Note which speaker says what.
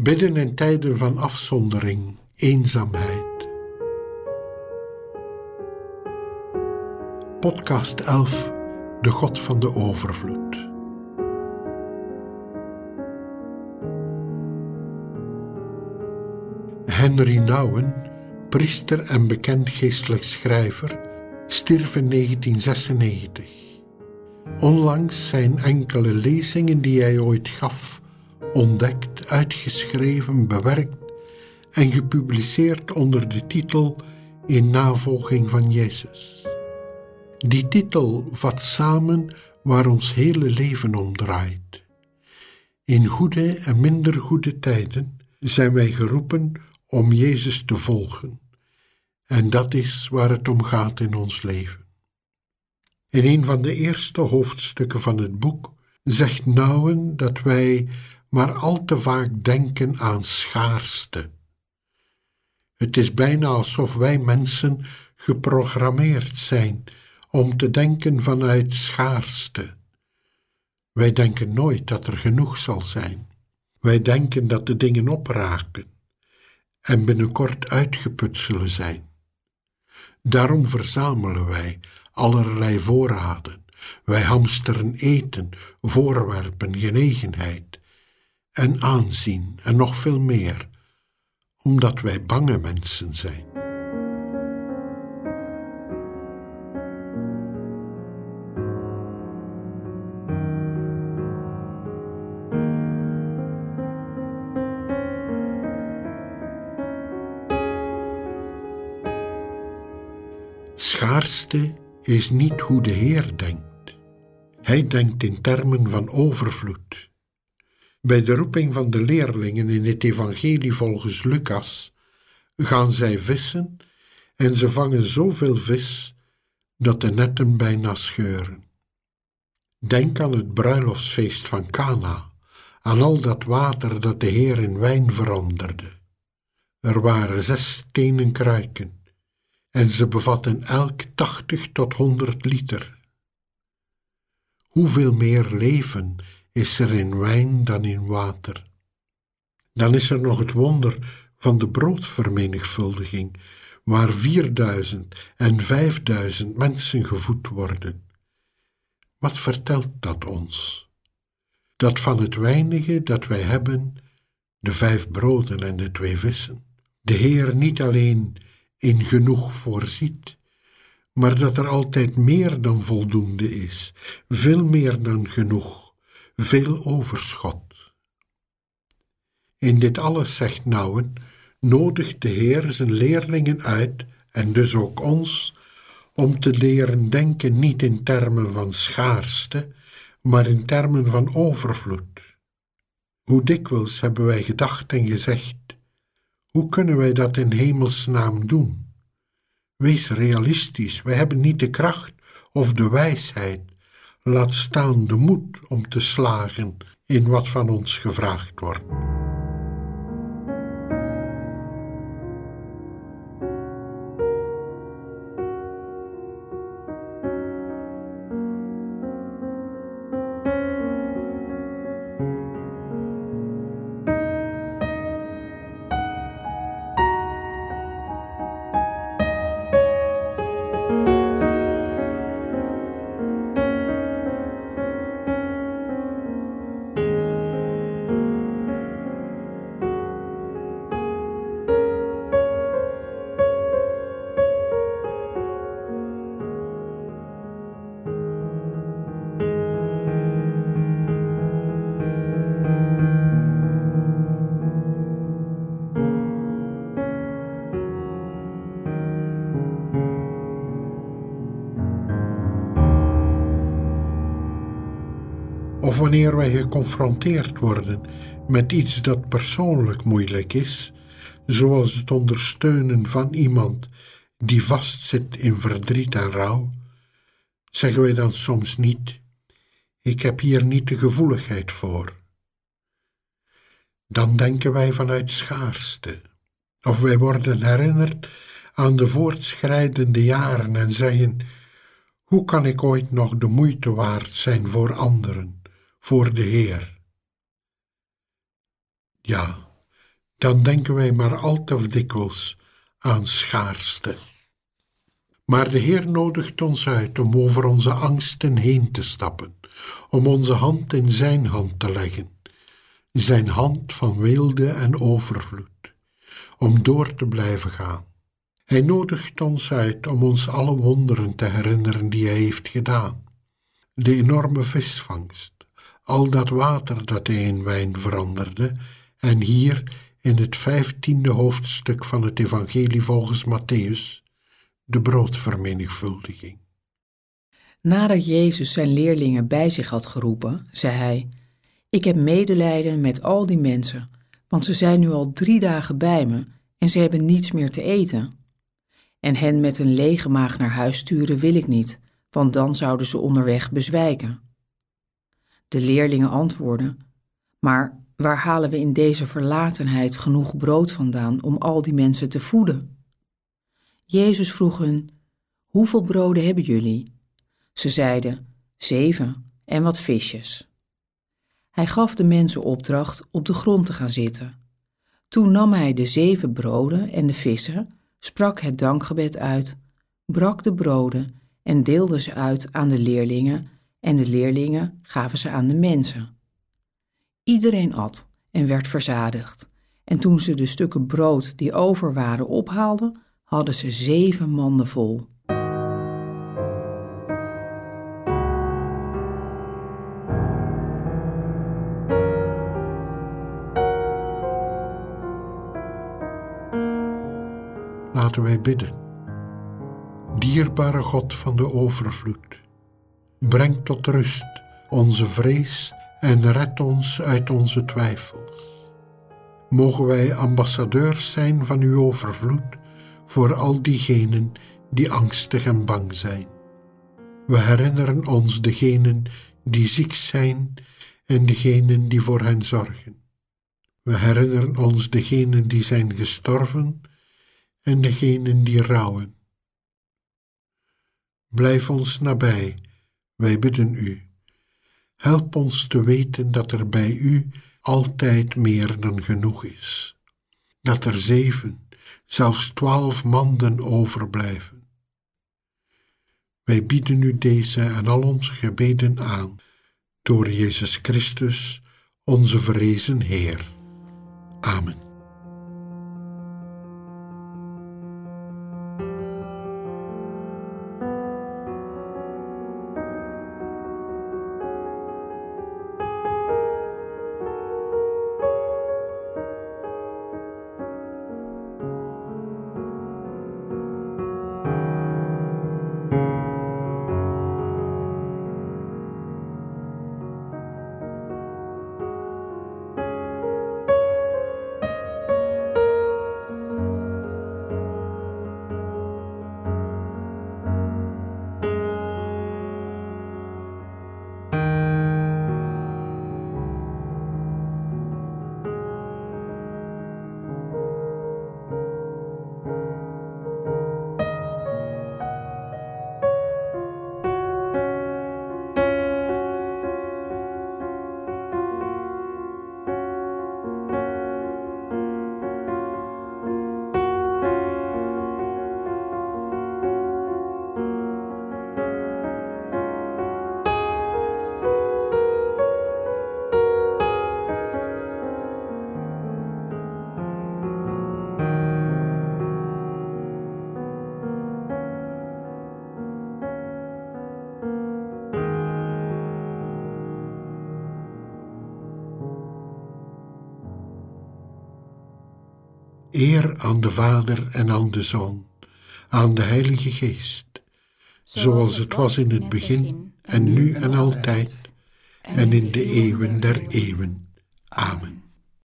Speaker 1: Bidden in tijden van afzondering, eenzaamheid. Podcast 11 De God van de Overvloed. Henry Nouwen, priester en bekend geestelijk schrijver, stierf in 1996. Onlangs zijn enkele lezingen die hij ooit gaf ontdekt, uitgeschreven, bewerkt en gepubliceerd onder de titel In navolging van Jezus. Die titel vat samen waar ons hele leven om draait. In goede en minder goede tijden zijn wij geroepen om Jezus te volgen. En dat is waar het om gaat in ons leven. In een van de eerste hoofdstukken van het boek zegt Nouwen dat wij maar al te vaak denken aan schaarste. Het is bijna alsof wij mensen geprogrammeerd zijn om te denken vanuit schaarste. Wij denken nooit dat er genoeg zal zijn. Wij denken dat de dingen opraken en binnenkort uitgeput zullen zijn. Daarom verzamelen wij allerlei voorraden. Wij hamsteren eten, voorwerpen, genegenheid en aanzien en nog veel meer, omdat wij bange mensen zijn. Schaarste is niet hoe de Heer denkt. Hij denkt in termen van overvloed. Bij de roeping van de leerlingen in het Evangelie volgens Lucas gaan zij vissen en ze vangen zoveel vis dat de netten bijna scheuren. Denk aan het bruiloftsfeest van Cana, aan al dat water dat de Heer in wijn veranderde. Er waren zes stenen kruiken en ze bevatten elk tachtig tot honderd liter. Hoeveel meer leven is er in wijn dan in water? Dan is er nog het wonder van de broodvermenigvuldiging, waar vierduizend en vijfduizend mensen gevoed worden. Wat vertelt dat ons? Dat van het weinige dat wij hebben, de vijf broden en de twee vissen, de Heer niet alleen in genoeg voorziet, maar dat er altijd meer dan voldoende is, veel meer dan genoeg, veel overschot. In dit alles, zegt Nouwen, nodigt de Heer zijn leerlingen uit, en dus ook ons, om te leren denken niet in termen van schaarste, maar in termen van overvloed. Hoe dikwijls hebben wij gedacht en gezegd, hoe kunnen wij dat in hemelsnaam doen? Wees realistisch, wij hebben niet de kracht of de wijsheid, laat staan de moed om te slagen in wat van ons gevraagd wordt. Wanneer wij geconfronteerd worden met iets dat persoonlijk moeilijk is, zoals het ondersteunen van iemand die vastzit in verdriet en rouw, zeggen wij dan soms niet: Ik heb hier niet de gevoeligheid voor. Dan denken wij vanuit schaarste, of wij worden herinnerd aan de voortschrijdende jaren en zeggen: Hoe kan ik ooit nog de moeite waard zijn voor anderen? Voor de Heer. Ja, dan denken wij maar al te dikwijls aan schaarste. Maar de Heer nodigt ons uit om over onze angsten heen te stappen, om onze hand in Zijn hand te leggen, Zijn hand van weelde en overvloed, om door te blijven gaan. Hij nodigt ons uit om ons alle wonderen te herinneren die Hij heeft gedaan. De enorme visvangst, al dat water dat Hij in wijn veranderde, en hier in het vijftiende hoofdstuk van het Evangelie volgens Matthäus, de broodvermenigvuldiging.
Speaker 2: Nadat Jezus zijn leerlingen bij zich had geroepen, zei hij: Ik heb medelijden met al die mensen, want ze zijn nu al drie dagen bij me en ze hebben niets meer te eten. En hen met een lege maag naar huis sturen wil ik niet, want dan zouden ze onderweg bezwijken. De leerlingen antwoordden: Maar waar halen we in deze verlatenheid genoeg brood vandaan om al die mensen te voeden? Jezus vroeg hun: Hoeveel broden hebben jullie? Ze zeiden: Zeven en wat visjes. Hij gaf de mensen opdracht op de grond te gaan zitten. Toen nam hij de zeven broden en de vissen, sprak het dankgebed uit, brak de broden en deelde ze uit aan de leerlingen, en de leerlingen gaven ze aan de mensen. Iedereen at en werd verzadigd, en toen ze de stukken brood die over waren ophaalden, hadden ze zeven manden vol.
Speaker 1: Laten wij bidden. Dierbare God van de overvloed, breng tot rust onze vrees en red ons uit onze twijfels. Mogen wij ambassadeurs zijn van uw overvloed voor al diegenen die angstig en bang zijn. We herinneren ons degenen die ziek zijn en degenen die voor hen zorgen. We herinneren ons degenen die zijn gestorven en degenen die rouwen. Blijf ons nabij, wij bidden u. Help ons te weten dat er bij u altijd meer dan genoeg is. Dat er zeven, zelfs twaalf manden overblijven. Wij bieden u deze en al onze gebeden aan, door Jezus Christus, onze verrezen Heer. Amen. Eer aan de Vader en aan de Zoon, aan de Heilige Geest, zoals het was in het begin en nu en altijd, en in de eeuwen der eeuwen. Amen.